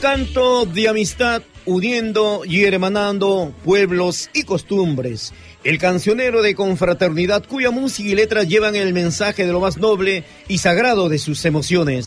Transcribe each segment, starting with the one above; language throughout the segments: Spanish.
Canto de amistad uniendo y hermanando pueblos y costumbres. El cancionero de confraternidad cuya música y letras llevan el mensaje de lo más noble y sagrado de sus emociones.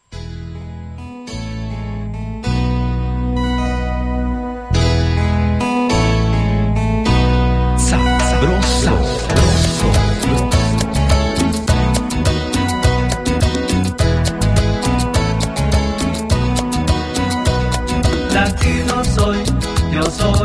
Yo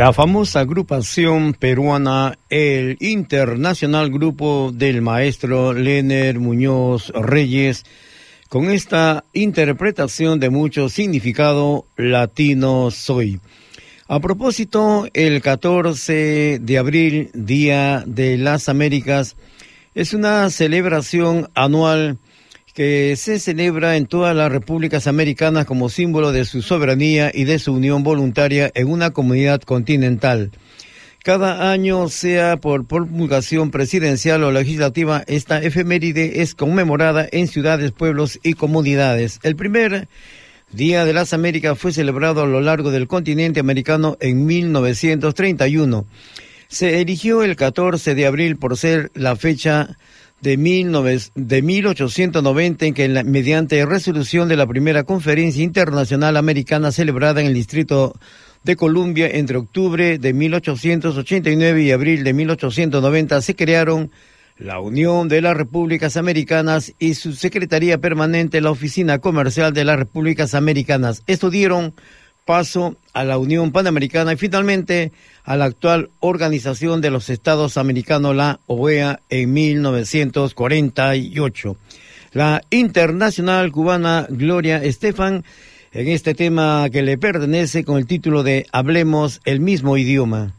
La famosa agrupación peruana, el Internacional Grupo del Maestro Lener Muñoz Reyes, con esta interpretación de mucho significado latino soy. A propósito, el 14 de abril, Día de las Américas, es una celebración anual que se celebra en todas las repúblicas americanas como símbolo de su soberanía y de su unión voluntaria en una comunidad continental. Cada año, sea por promulgación presidencial o legislativa, esta efeméride es conmemorada en ciudades, pueblos y comunidades. El primer Día de las Américas fue celebrado a lo largo del continente americano en 1931. Se eligió el 14 de abril por ser la fecha de, 19, de 1890 en que mediante resolución de la primera conferencia internacional americana celebrada en el Distrito de Columbia entre octubre de 1889 y abril de 1890 se crearon la Unión de las Repúblicas Americanas y su Secretaría Permanente, la Oficina Comercial de las Repúblicas Americanas. Esto dieron paso a la Unión Panamericana y finalmente a la actual Organización de los Estados Americanos, la OEA, en 1948. La internacional cubana Gloria Estefan en este tema que le pertenece con el título de Hablemos el mismo idioma.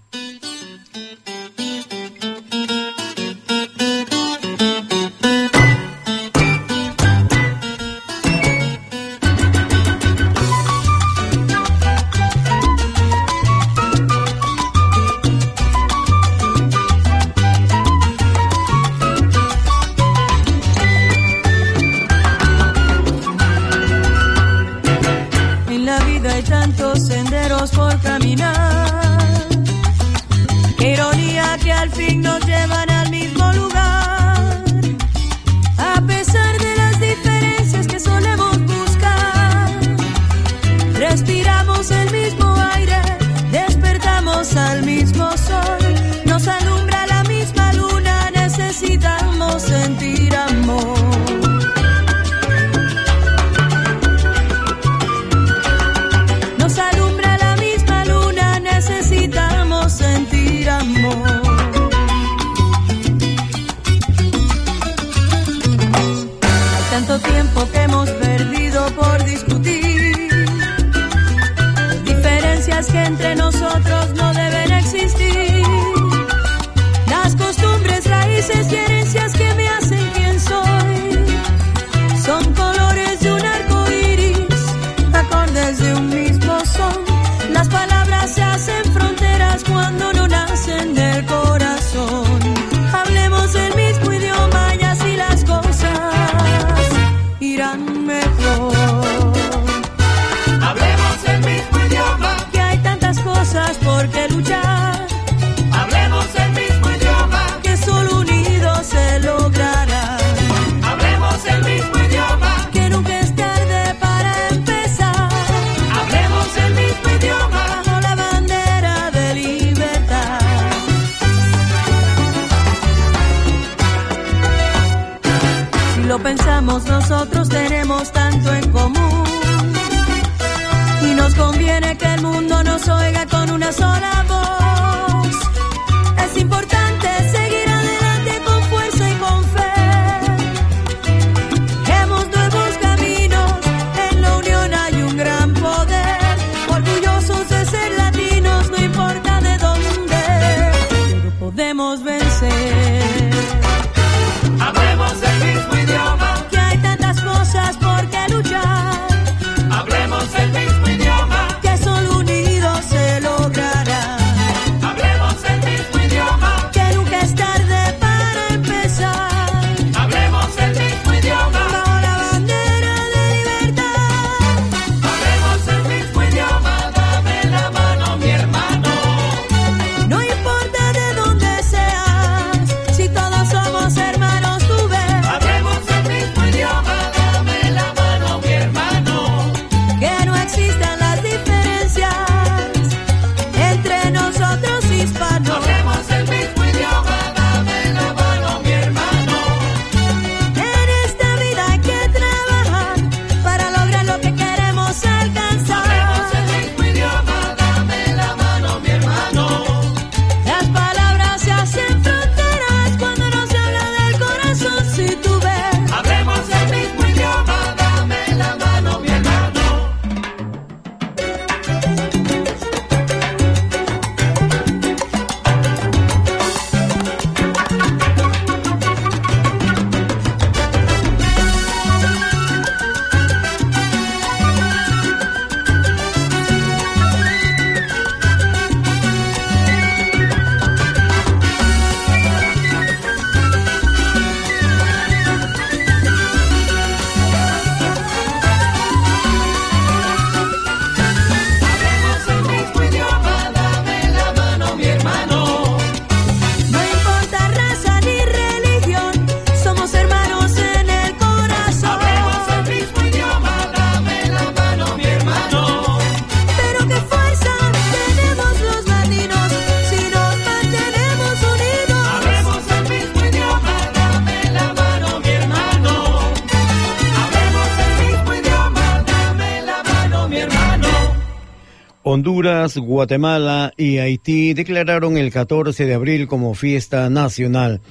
Guatemala y Haití declararon el 14 de abril como fiesta nacional.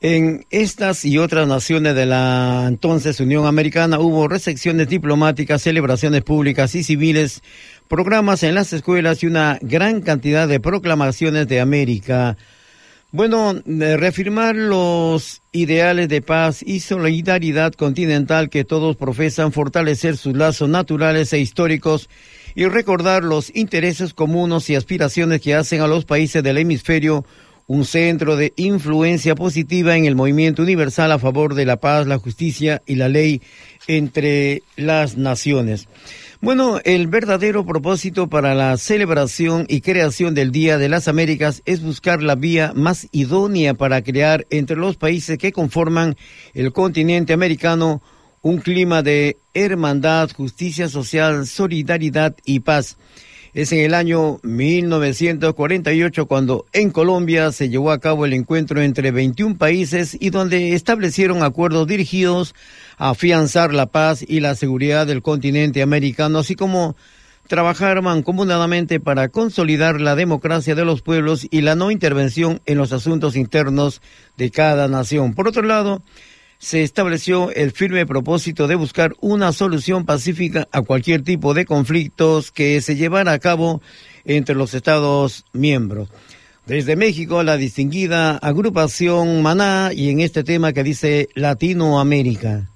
En estas y otras naciones de la entonces Unión Americana hubo recepciones diplomáticas, celebraciones públicas y civiles, programas en las escuelas y una gran cantidad de proclamaciones de América. Bueno, reafirmar los ideales de paz y solidaridad continental que todos profesan, fortalecer sus lazos naturales e históricos y recordar los intereses comunes y aspiraciones que hacen a los países del hemisferio un centro de influencia positiva en el movimiento universal a favor de la paz, la justicia y la ley entre las naciones. Bueno, el verdadero propósito para la celebración y creación del Día de las Américas es buscar la vía más idónea para crear entre los países que conforman el continente americano un clima de hermandad, justicia social, solidaridad y paz. Es en el año 1948 cuando en Colombia se llevó a cabo el encuentro entre 21 países y donde establecieron acuerdos dirigidos a afianzar la paz y la seguridad del continente americano, así como trabajar mancomunadamente para consolidar la democracia de los pueblos y la no intervención en los asuntos internos de cada nación. Por otro lado, se estableció el firme propósito de buscar una solución pacífica a cualquier tipo de conflictos que se llevara a cabo entre los Estados miembros. Desde México, la distinguida agrupación Maná y en este tema que dice Latinoamérica.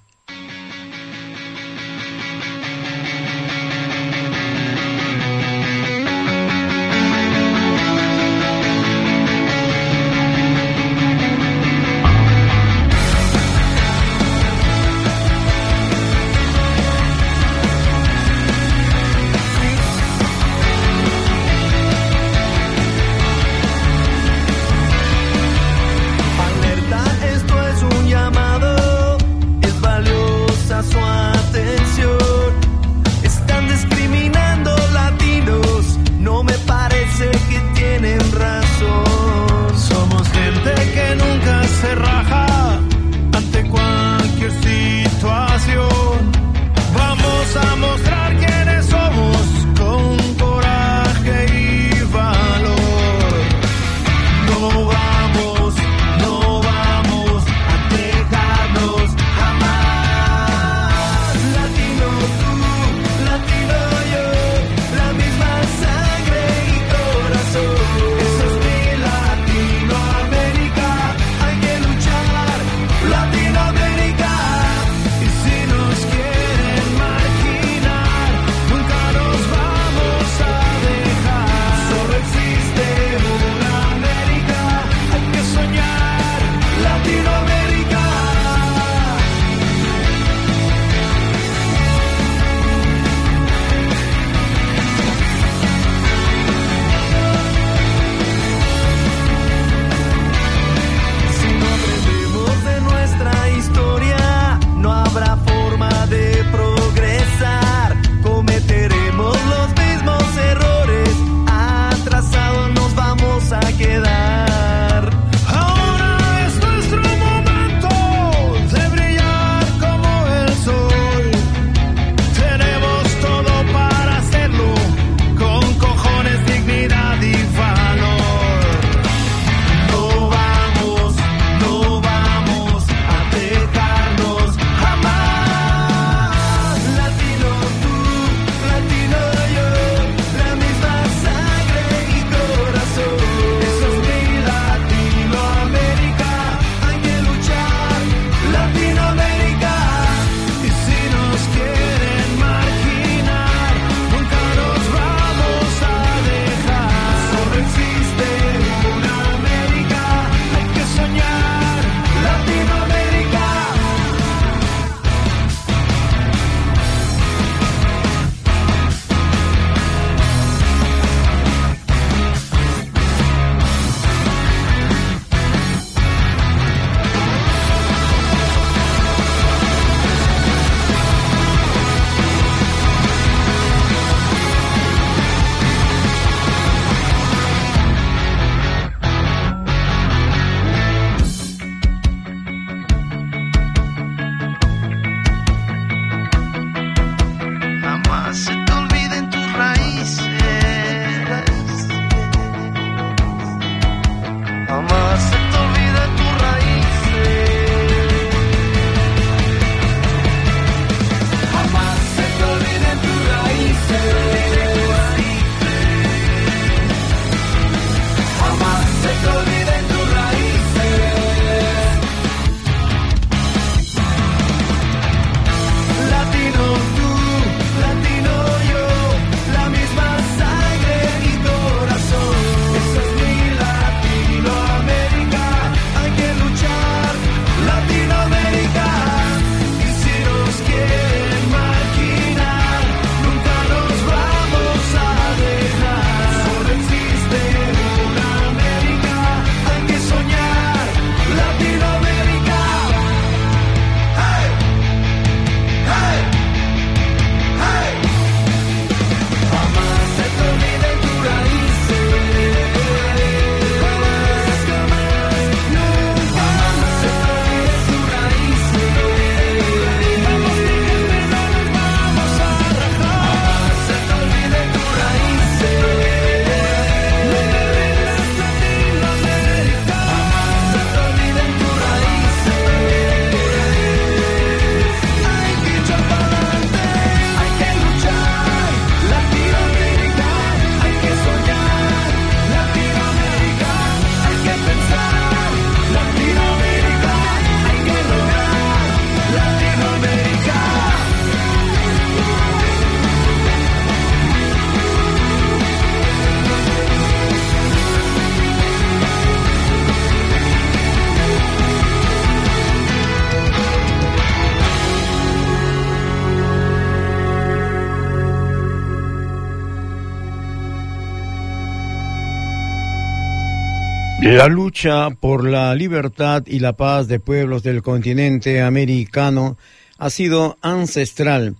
La lucha por la libertad y la paz de pueblos del continente americano ha sido ancestral.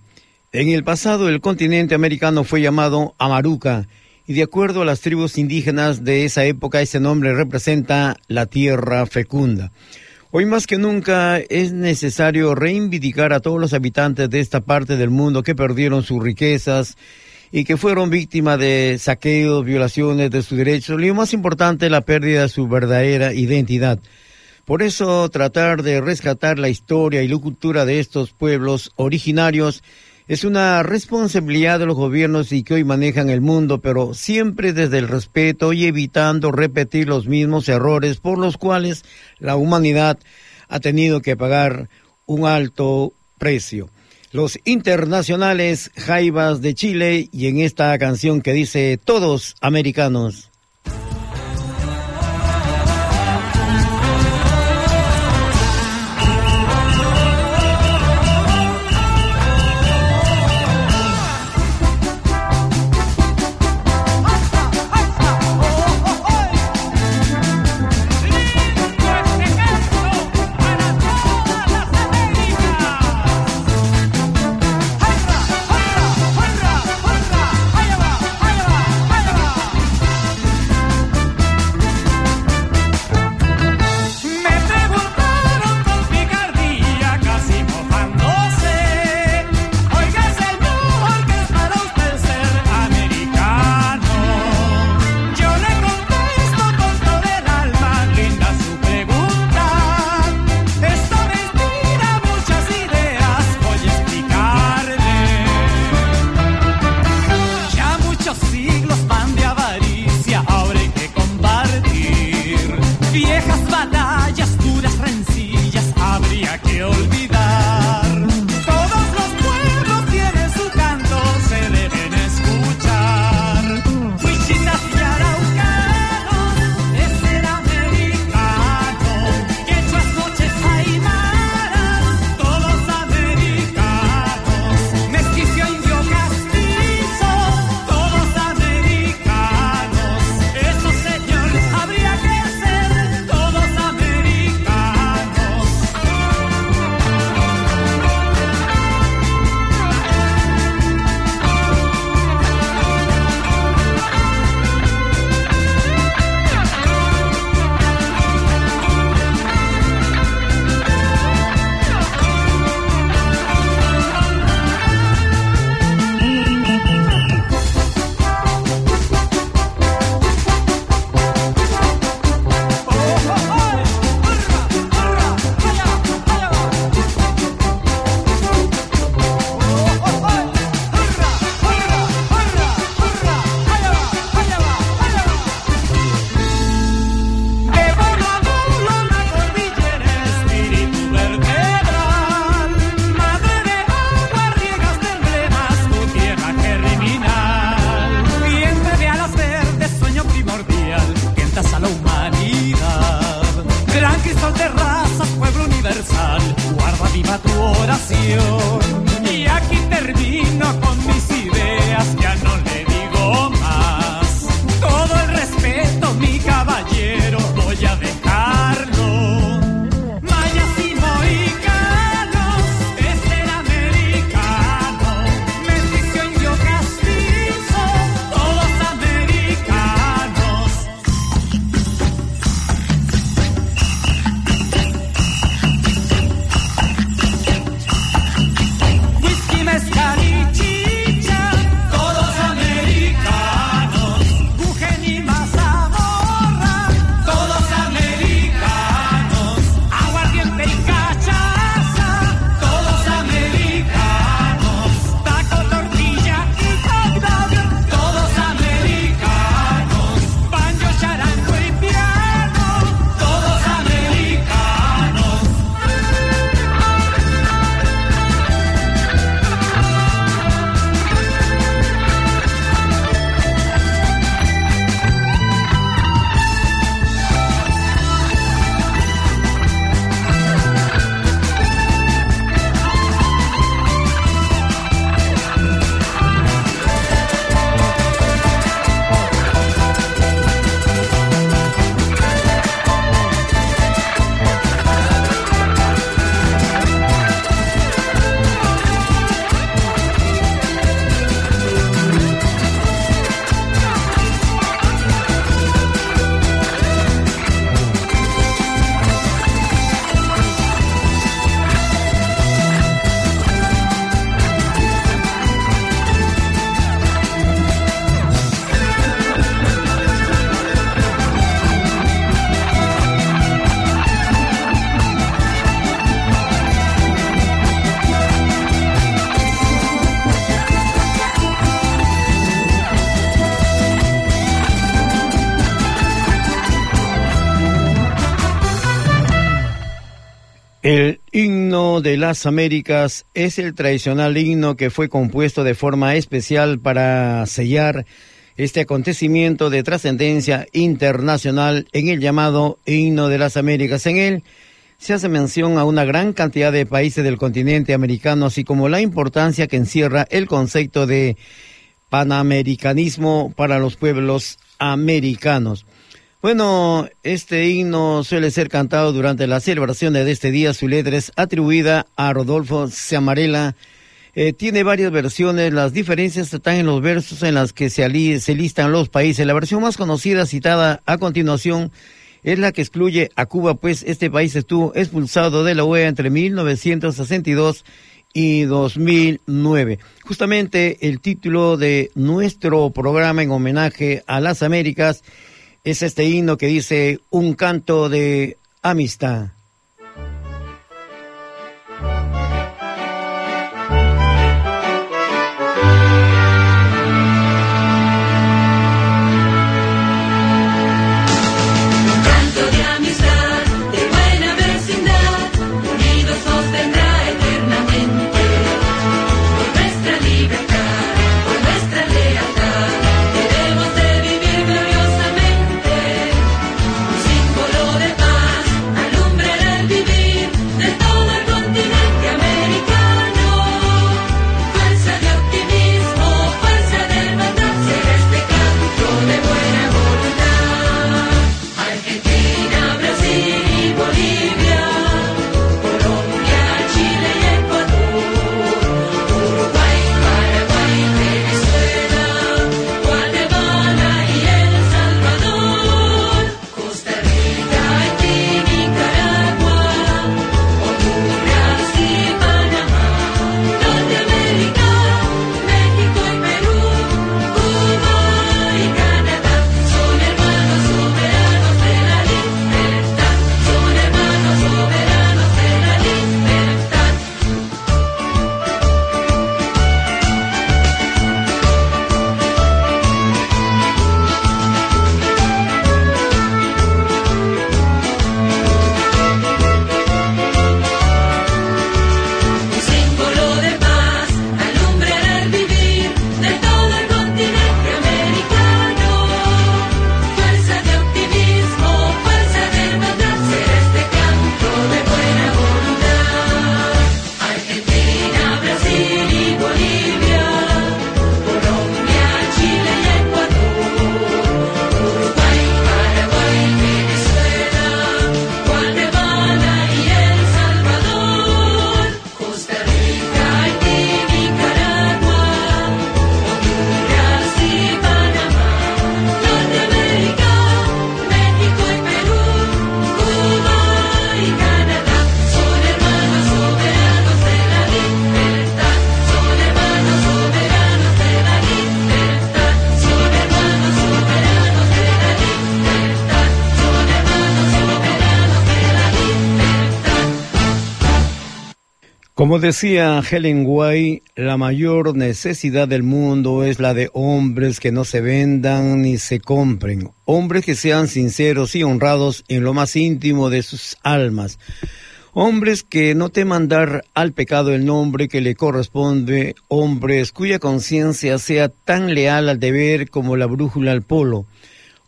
En el pasado el continente americano fue llamado Amaruca y de acuerdo a las tribus indígenas de esa época ese nombre representa la tierra fecunda. Hoy más que nunca es necesario reivindicar a todos los habitantes de esta parte del mundo que perdieron sus riquezas y que fueron víctimas de saqueos, violaciones de sus derechos, lo más importante, la pérdida de su verdadera identidad. Por eso, tratar de rescatar la historia y la cultura de estos pueblos originarios es una responsabilidad de los gobiernos y que hoy manejan el mundo, pero siempre desde el respeto y evitando repetir los mismos errores por los cuales la humanidad ha tenido que pagar un alto precio los internacionales Jaivas de Chile y en esta canción que dice Todos Americanos. De las Américas es el tradicional himno que fue compuesto de forma especial para sellar este acontecimiento de trascendencia internacional en el llamado himno de las Américas. En él se hace mención a una gran cantidad de países del continente americano, así como la importancia que encierra el concepto de panamericanismo para los pueblos americanos. Bueno, este himno suele ser cantado durante las celebraciones de este día. Su letra es atribuida a Rodolfo Ciamarela. Eh, tiene varias versiones. Las diferencias están en los versos en las que se, se listan los países. La versión más conocida citada a continuación es la que excluye a Cuba, pues este país estuvo expulsado de la OEA entre 1962 y 2009. Justamente el título de nuestro programa en homenaje a las Américas es este himno que dice un canto de amistad. Como decía Helen White, la mayor necesidad del mundo es la de hombres que no se vendan ni se compren, hombres que sean sinceros y honrados en lo más íntimo de sus almas, hombres que no teman dar al pecado el nombre que le corresponde, hombres cuya conciencia sea tan leal al deber como la brújula al polo,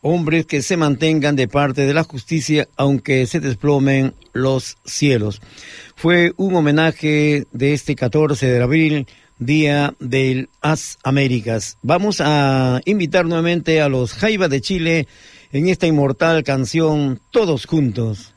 hombres que se mantengan de parte de la justicia aunque se desplomen los cielos. Fue un homenaje de este 14 de abril, Día del As Américas. Vamos a invitar nuevamente a los Jaiba de Chile en esta inmortal canción Todos Juntos.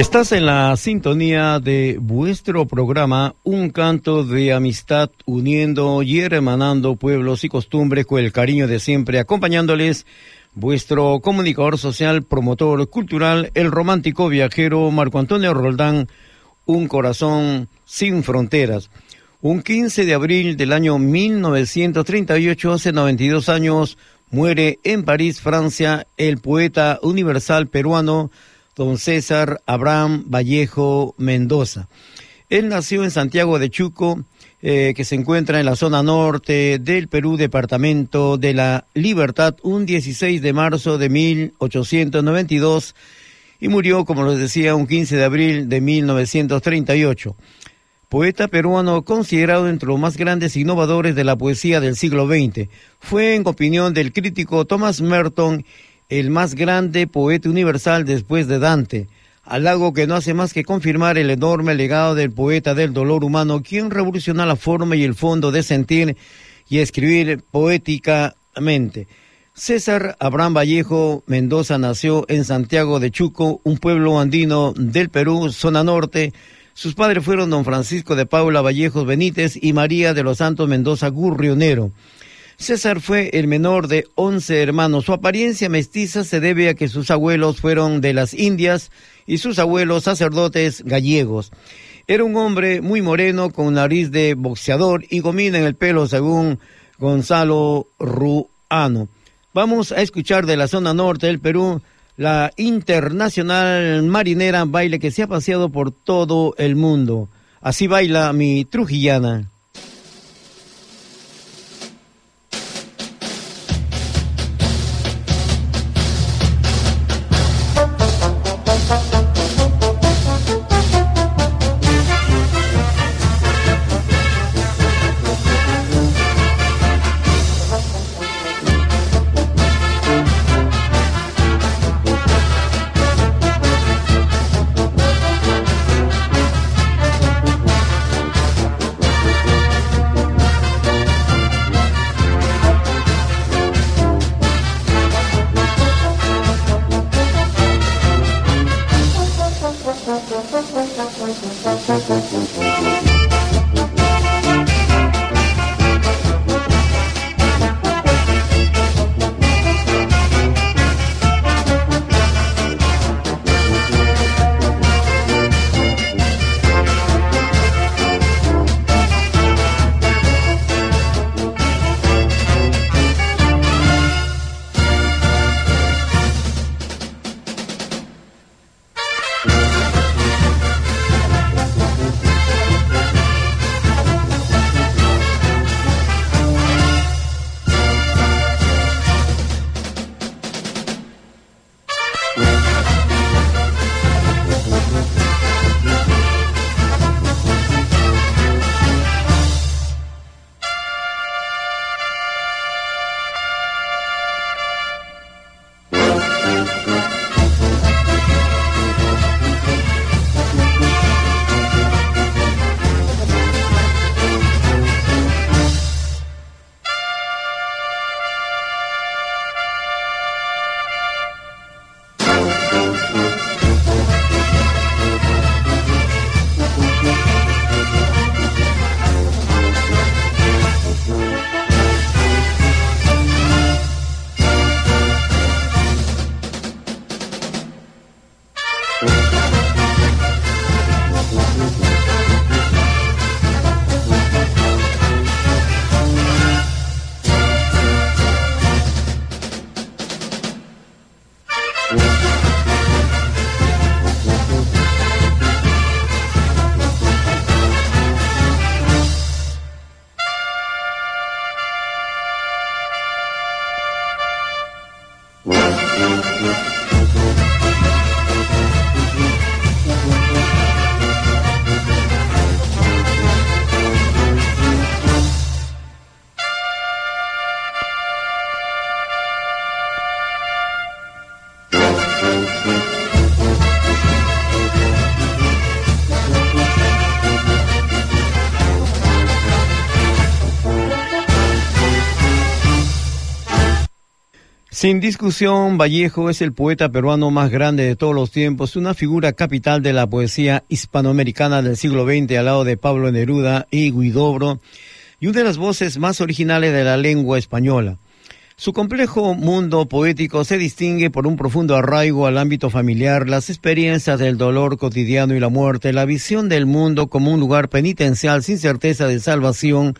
Estás en la sintonía de vuestro programa Un canto de amistad uniendo y hermanando pueblos y costumbres con el cariño de siempre, acompañándoles vuestro comunicador social, promotor cultural, el romántico viajero Marco Antonio Roldán, Un corazón sin fronteras. Un 15 de abril del año 1938, hace 92 años, muere en París, Francia, el poeta universal peruano don César Abraham Vallejo Mendoza. Él nació en Santiago de Chuco, eh, que se encuentra en la zona norte del Perú, departamento de la Libertad, un 16 de marzo de 1892 y murió, como les decía, un 15 de abril de 1938. Poeta peruano considerado entre los más grandes innovadores de la poesía del siglo XX, fue, en opinión del crítico Thomas Merton, el más grande poeta universal después de Dante, halago que no hace más que confirmar el enorme legado del poeta del dolor humano, quien revolucionó la forma y el fondo de sentir y escribir poéticamente. César Abraham Vallejo Mendoza nació en Santiago de Chuco, un pueblo andino del Perú, zona norte. Sus padres fueron don Francisco de Paula Vallejos Benítez y María de los Santos Mendoza Gurrionero. César fue el menor de once hermanos. Su apariencia mestiza se debe a que sus abuelos fueron de las Indias y sus abuelos sacerdotes gallegos. Era un hombre muy moreno con nariz de boxeador y gomina en el pelo según Gonzalo Ruano. Vamos a escuchar de la zona norte del Perú la internacional marinera baile que se ha paseado por todo el mundo. Así baila mi trujillana. Sin discusión, Vallejo es el poeta peruano más grande de todos los tiempos, una figura capital de la poesía hispanoamericana del siglo XX al lado de Pablo Neruda y Guidobro, y una de las voces más originales de la lengua española. Su complejo mundo poético se distingue por un profundo arraigo al ámbito familiar, las experiencias del dolor cotidiano y la muerte, la visión del mundo como un lugar penitencial sin certeza de salvación,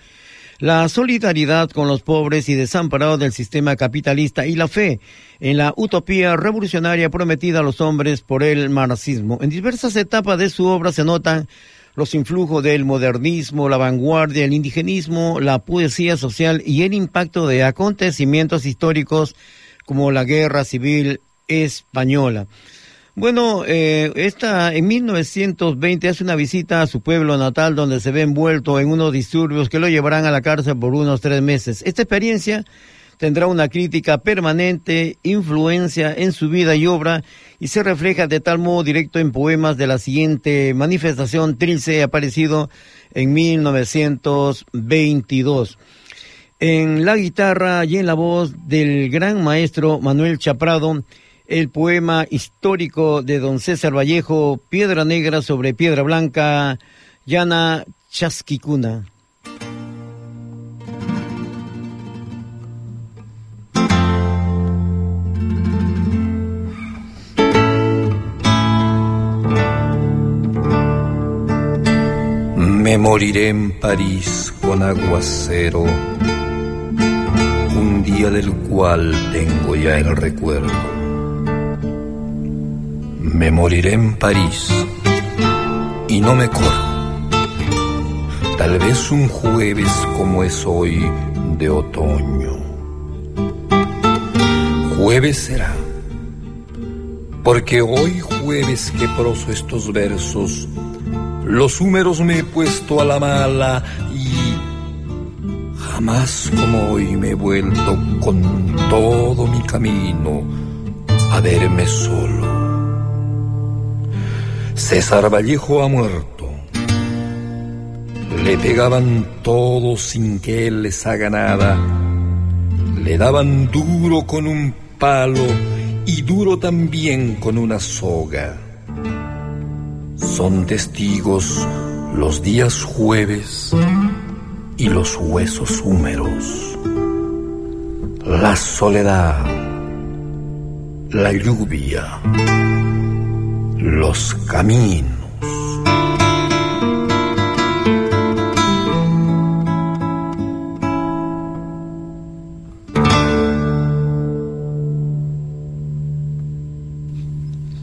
la solidaridad con los pobres y desamparados del sistema capitalista y la fe en la utopía revolucionaria prometida a los hombres por el marxismo. En diversas etapas de su obra se notan los influjos del modernismo, la vanguardia, el indigenismo, la poesía social y el impacto de acontecimientos históricos como la guerra civil española. Bueno, eh, esta en 1920 hace una visita a su pueblo natal donde se ve envuelto en unos disturbios que lo llevarán a la cárcel por unos tres meses. Esta experiencia tendrá una crítica permanente, influencia en su vida y obra y se refleja de tal modo directo en poemas de la siguiente manifestación Trilce aparecido en 1922 en la guitarra y en la voz del gran maestro Manuel Chaprado, el poema histórico de don César Vallejo, Piedra Negra sobre Piedra Blanca, Llana Chasquicuna. Me moriré en París con aguacero, un día del cual tengo ya el recuerdo me moriré en París y no me corro. Tal vez un jueves como es hoy de otoño. Jueves será, porque hoy jueves que proso estos versos, los húmeros me he puesto a la mala y jamás como hoy me he vuelto con todo mi camino a verme solo. César Vallejo ha muerto. Le pegaban todo sin que él les haga nada. Le daban duro con un palo y duro también con una soga. Son testigos los días jueves y los huesos húmeros. La soledad, la lluvia los caminos.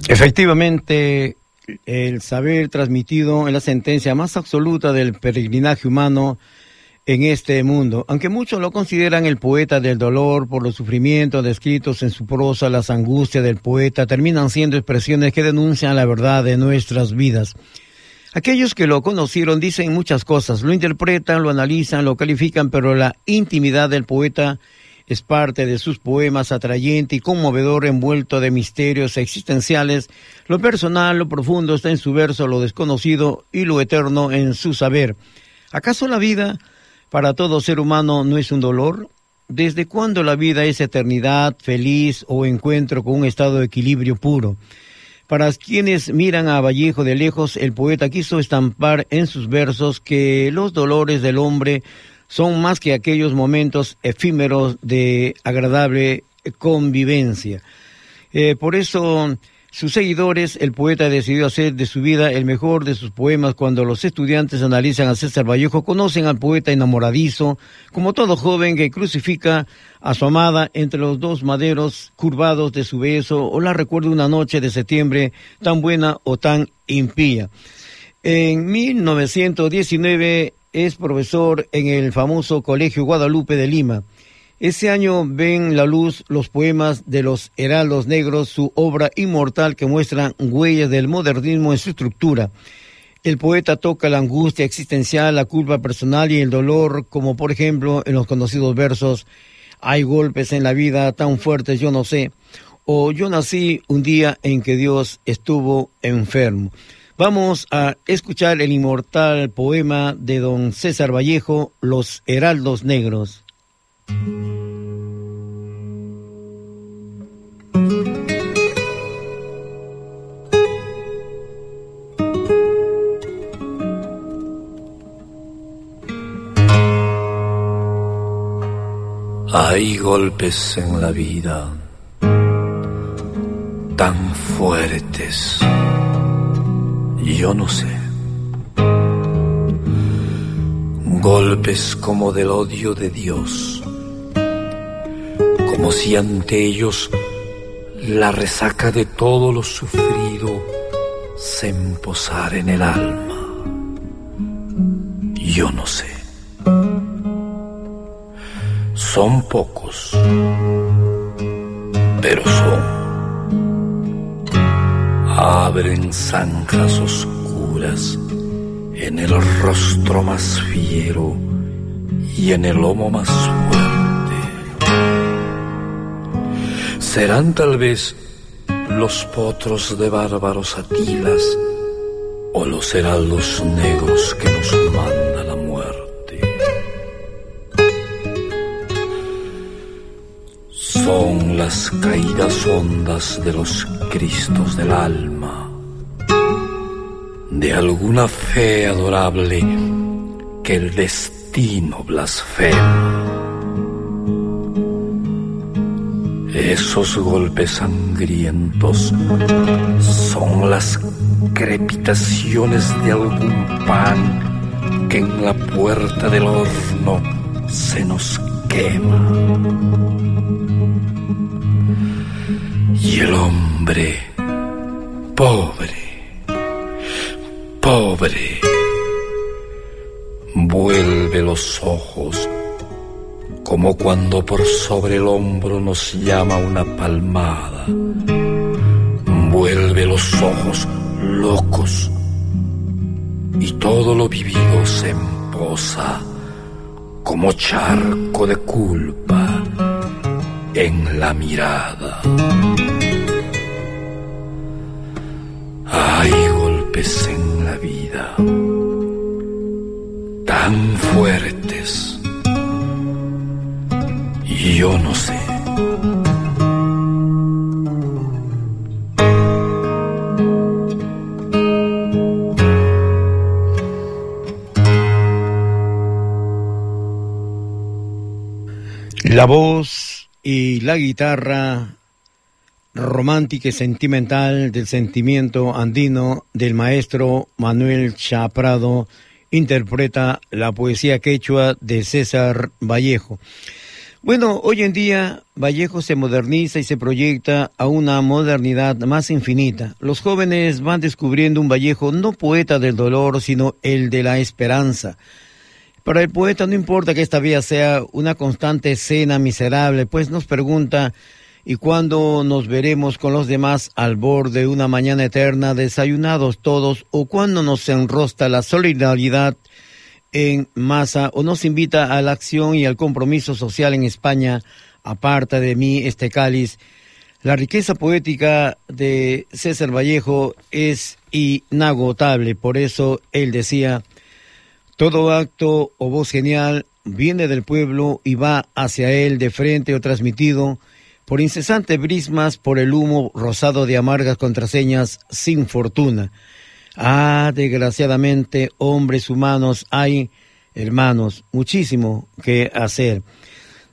Efectivamente, el saber transmitido en la sentencia más absoluta del peregrinaje humano en este mundo. Aunque muchos lo consideran el poeta del dolor por los sufrimientos descritos en su prosa, las angustias del poeta terminan siendo expresiones que denuncian la verdad de nuestras vidas. Aquellos que lo conocieron dicen muchas cosas, lo interpretan, lo analizan, lo califican, pero la intimidad del poeta es parte de sus poemas atrayente y conmovedor envuelto de misterios existenciales. Lo personal, lo profundo está en su verso, lo desconocido y lo eterno en su saber. ¿Acaso la vida para todo ser humano no es un dolor? ¿Desde cuándo la vida es eternidad, feliz o encuentro con un estado de equilibrio puro? Para quienes miran a Vallejo de lejos, el poeta quiso estampar en sus versos que los dolores del hombre son más que aquellos momentos efímeros de agradable convivencia. Eh, por eso sus seguidores, el poeta decidió hacer de su vida el mejor de sus poemas. Cuando los estudiantes analizan a César Vallejo, conocen al poeta enamoradizo, como todo joven que crucifica a su amada entre los dos maderos curvados de su beso, o la recuerda una noche de septiembre tan buena o tan impía. En 1919 es profesor en el famoso Colegio Guadalupe de Lima. Ese año ven la luz los poemas de los Heraldos Negros, su obra inmortal que muestra huellas del modernismo en su estructura. El poeta toca la angustia existencial, la culpa personal y el dolor, como por ejemplo en los conocidos versos Hay golpes en la vida tan fuertes, yo no sé, o Yo nací un día en que Dios estuvo enfermo. Vamos a escuchar el inmortal poema de don César Vallejo, Los Heraldos Negros. Hay golpes en la vida tan fuertes, yo no sé. Golpes como del odio de Dios como si ante ellos la resaca de todo lo sufrido se emposara en el alma. Yo no sé. Son pocos, pero son. Abren zanjas oscuras en el rostro más fiero y en el lomo más fuerte. Serán tal vez los potros de bárbaros atilas o los negros que nos manda la muerte. Son las caídas hondas de los cristos del alma, de alguna fe adorable que el destino blasfema. Esos golpes sangrientos son las crepitaciones de algún pan que en la puerta del horno se nos quema. Y el hombre, pobre, pobre, vuelve los ojos como cuando por sobre el hombro nos llama una palmada. Vuelve los ojos locos y todo lo vivido se emposa como charco de culpa en la mirada. Hay golpes en la vida tan fuertes yo no sé. La voz y la guitarra romántica y sentimental del sentimiento andino del maestro Manuel Chaprado interpreta la poesía quechua de César Vallejo. Bueno, hoy en día Vallejo se moderniza y se proyecta a una modernidad más infinita. Los jóvenes van descubriendo un Vallejo no poeta del dolor, sino el de la esperanza. Para el poeta no importa que esta vida sea una constante escena miserable, pues nos pregunta ¿y cuándo nos veremos con los demás al borde de una mañana eterna, desayunados todos, o cuándo nos enrosta la solidaridad en masa o nos invita a la acción y al compromiso social en España, aparta de mí este cáliz. La riqueza poética de César Vallejo es inagotable, por eso él decía, todo acto o voz genial viene del pueblo y va hacia él de frente o transmitido por incesantes brismas, por el humo rosado de amargas contraseñas sin fortuna. Ah, desgraciadamente, hombres humanos hay, hermanos, muchísimo que hacer.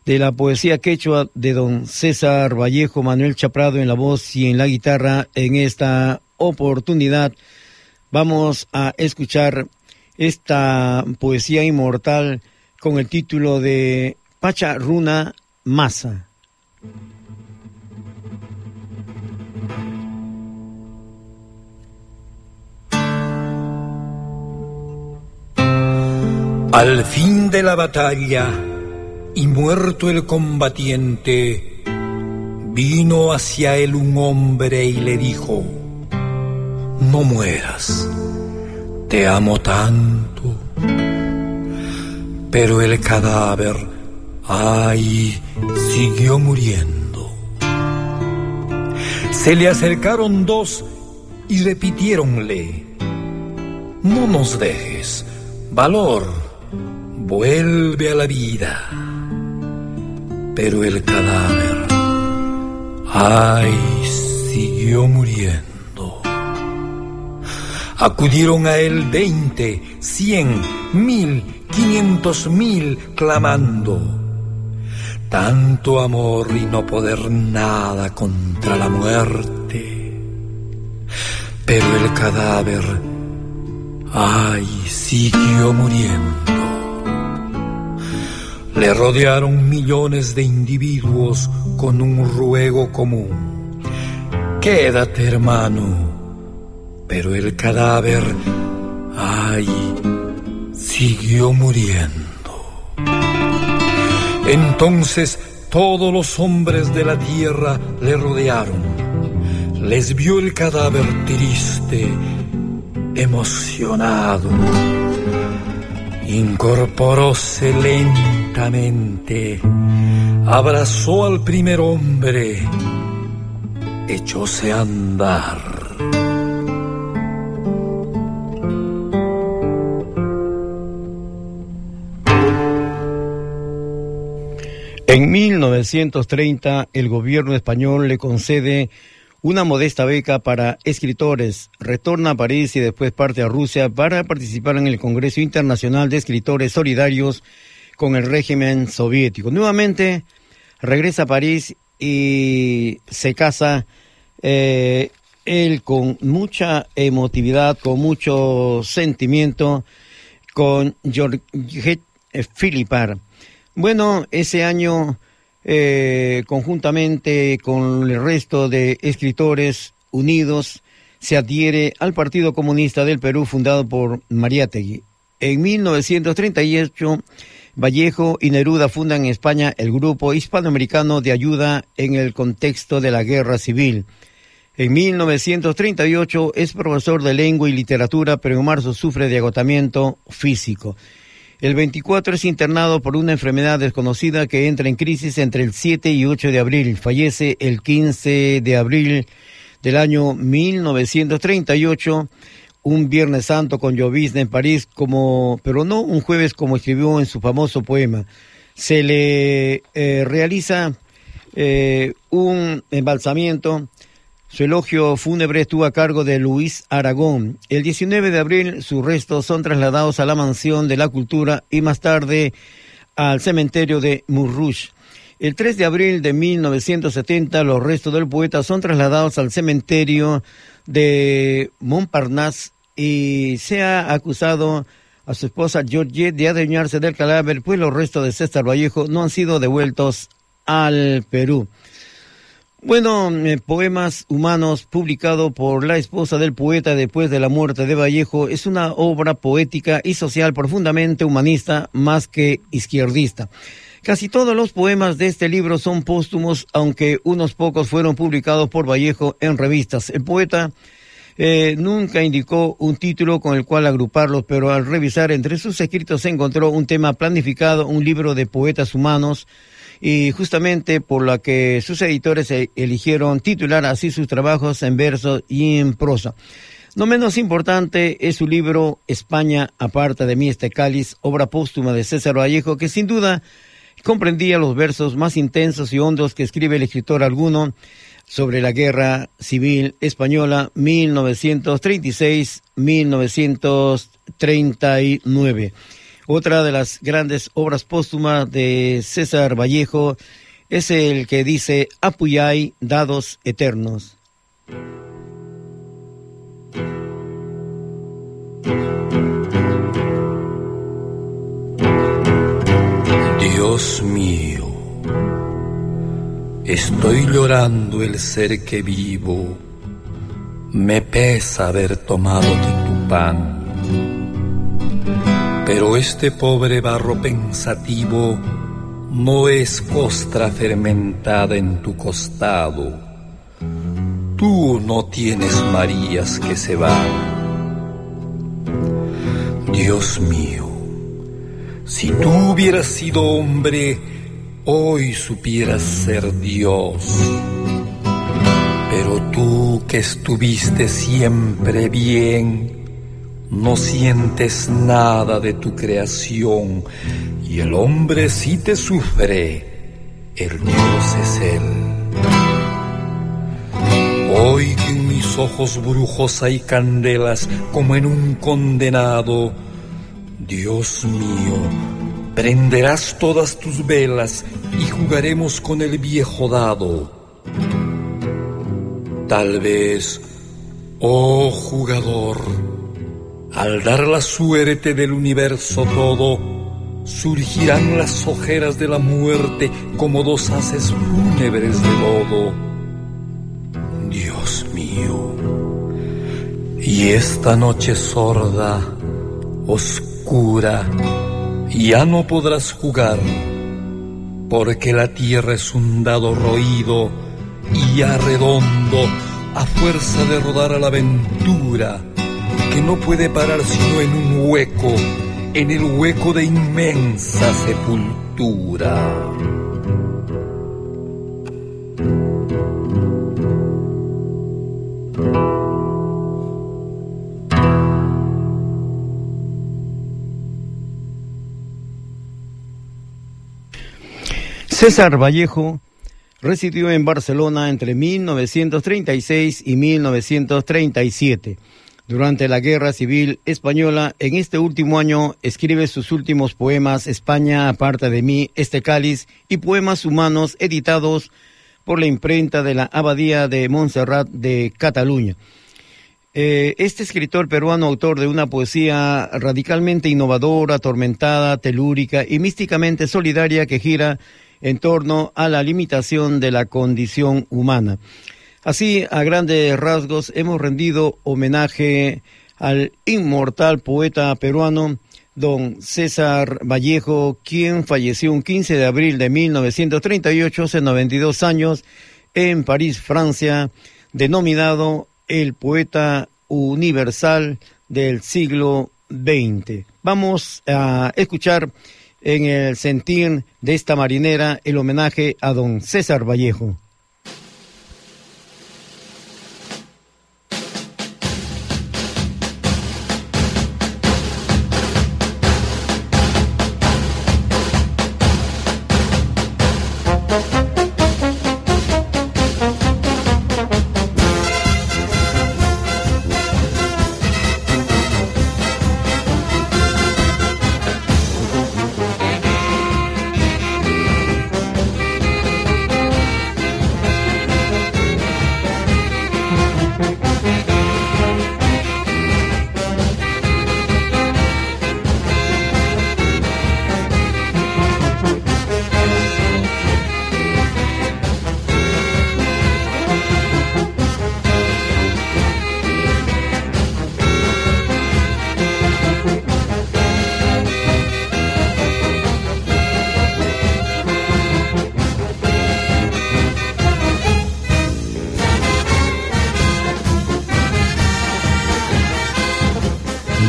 De la poesía quechua de don César Vallejo, Manuel Chaprado en la voz y en la guitarra, en esta oportunidad vamos a escuchar esta poesía inmortal con el título de Pacha Runa Masa. Al fin de la batalla y muerto el combatiente, vino hacia él un hombre y le dijo, no mueras, te amo tanto. Pero el cadáver, ay, siguió muriendo. Se le acercaron dos y repitiéronle, no nos dejes, valor vuelve a la vida. Pero el cadáver, ay, siguió muriendo. Acudieron a él veinte, cien, mil, quinientos mil, clamando. tanto amor y no poder nada contra la muerte. Pero el cadáver, ay, siguió muriendo. Le rodearon millones de individuos con un ruego común. Quédate, hermano. Pero el cadáver, ay, siguió muriendo. Entonces todos los hombres de la tierra le rodearon. Les vio el cadáver triste, emocionado. Incorporóse lentamente, abrazó al primer hombre, echóse a andar. En 1930 el gobierno español le concede una modesta beca para escritores, retorna a París y después parte a Rusia para participar en el Congreso Internacional de Escritores Solidarios con el régimen soviético. Nuevamente regresa a París y se casa eh, él con mucha emotividad, con mucho sentimiento, con Georgette Philippard. Bueno, ese año, eh, conjuntamente con el resto de escritores unidos, se adhiere al Partido Comunista del Perú fundado por Mariátegui. En 1938, Vallejo y Neruda fundan en España el Grupo Hispanoamericano de Ayuda en el contexto de la Guerra Civil. En 1938 es profesor de lengua y literatura, pero en marzo sufre de agotamiento físico. El 24 es internado por una enfermedad desconocida que entra en crisis entre el 7 y 8 de abril. Fallece el 15 de abril del año 1938, un Viernes Santo con llovizna en París, como, pero no un jueves como escribió en su famoso poema. Se le eh, realiza eh, un embalsamiento su elogio fúnebre estuvo a cargo de Luis Aragón. El 19 de abril sus restos son trasladados a la Mansión de la Cultura y más tarde al cementerio de Montrouge. El 3 de abril de 1970 los restos del poeta son trasladados al cementerio de Montparnasse y se ha acusado a su esposa Georgette de adueñarse del cadáver, pues los restos de César Vallejo no han sido devueltos al Perú. Bueno, eh, Poemas Humanos, publicado por la esposa del poeta después de la muerte de Vallejo, es una obra poética y social profundamente humanista más que izquierdista. Casi todos los poemas de este libro son póstumos, aunque unos pocos fueron publicados por Vallejo en revistas. El poeta eh, nunca indicó un título con el cual agruparlos, pero al revisar entre sus escritos se encontró un tema planificado, un libro de poetas humanos, y justamente por la que sus editores e-, eligieron titular así sus trabajos en verso y en prosa. No menos importante es su libro España aparta de mí este cáliz, obra póstuma de César Vallejo, que sin duda comprendía los versos más intensos y hondos que escribe el escritor alguno sobre la guerra civil española 1936-1939. Otra de las grandes obras póstumas de César Vallejo es el que dice Apuyay, dados eternos. Dios mío, estoy llorando el ser que vivo, me pesa haber tomado de tu pan pero este pobre barro pensativo no es costra fermentada en tu costado. Tú no tienes Marías que se van. Dios mío, si tú hubieras sido hombre, hoy supieras ser Dios. Pero tú que estuviste siempre bien, no sientes nada de tu creación y el hombre sí te sufre, el Dios es Él. Hoy que en mis ojos brujos hay candelas como en un condenado, Dios mío, Prenderás todas tus velas y jugaremos con el viejo dado. Tal vez, oh jugador, al dar la suerte del universo todo, surgirán las ojeras de la muerte como dos haces fúnebres de lodo. Dios mío, y esta noche sorda, oscura, ya no podrás jugar, porque la tierra es un dado roído y ya redondo, a fuerza de rodar a la aventura, que no puede parar sino en un hueco, en el hueco de inmensa sepultura. César Vallejo residió en Barcelona entre 1936 y 1937. Durante la Guerra Civil Española, en este último año escribe sus últimos poemas España aparte de mí, este cáliz y poemas humanos editados por la imprenta de la Abadía de Montserrat de Cataluña. Eh, este escritor peruano, autor de una poesía radicalmente innovadora, atormentada, telúrica y místicamente solidaria que gira en torno a la limitación de la condición humana. Así, a grandes rasgos, hemos rendido homenaje al inmortal poeta peruano don César Vallejo, quien falleció un 15 de abril de 1938, hace 92 años, en París, Francia, denominado el poeta universal del siglo XX. Vamos a escuchar en el sentir de esta marinera el homenaje a don César Vallejo.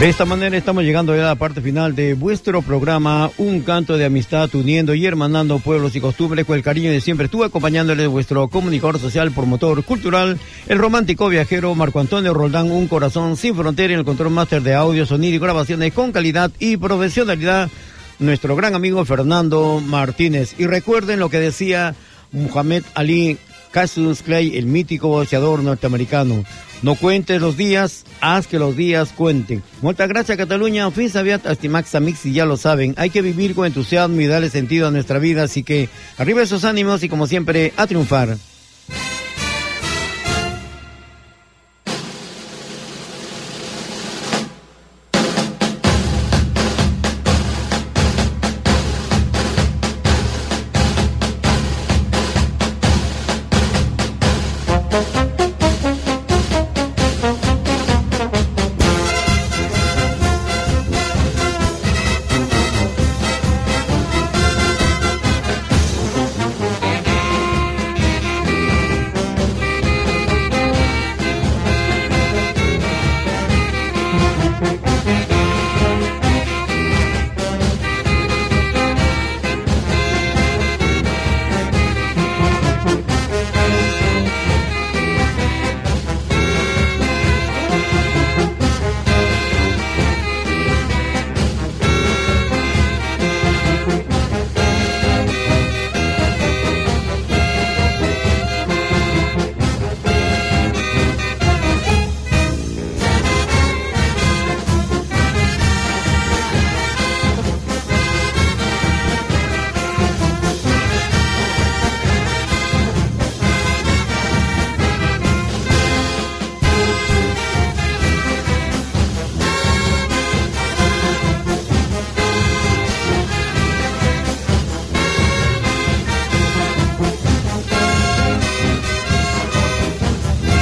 De esta manera estamos llegando ya a la parte final de vuestro programa, un canto de amistad uniendo y hermanando pueblos y costumbres con el cariño de siempre. Estuve acompañándole vuestro comunicador social, promotor cultural, el romántico viajero Marco Antonio Roldán, un corazón sin frontera en el control máster de audio, sonido y grabaciones con calidad y profesionalidad, nuestro gran amigo Fernando Martínez. Y recuerden lo que decía Muhammad Ali Cassius Clay, el mítico boxeador norteamericano. No cuentes los días, haz que los días cuenten. Muchas gracias Cataluña, fin sabiat Astimax Amix y ya lo saben, hay que vivir con entusiasmo y darle sentido a nuestra vida, así que arriba esos ánimos y como siempre a triunfar.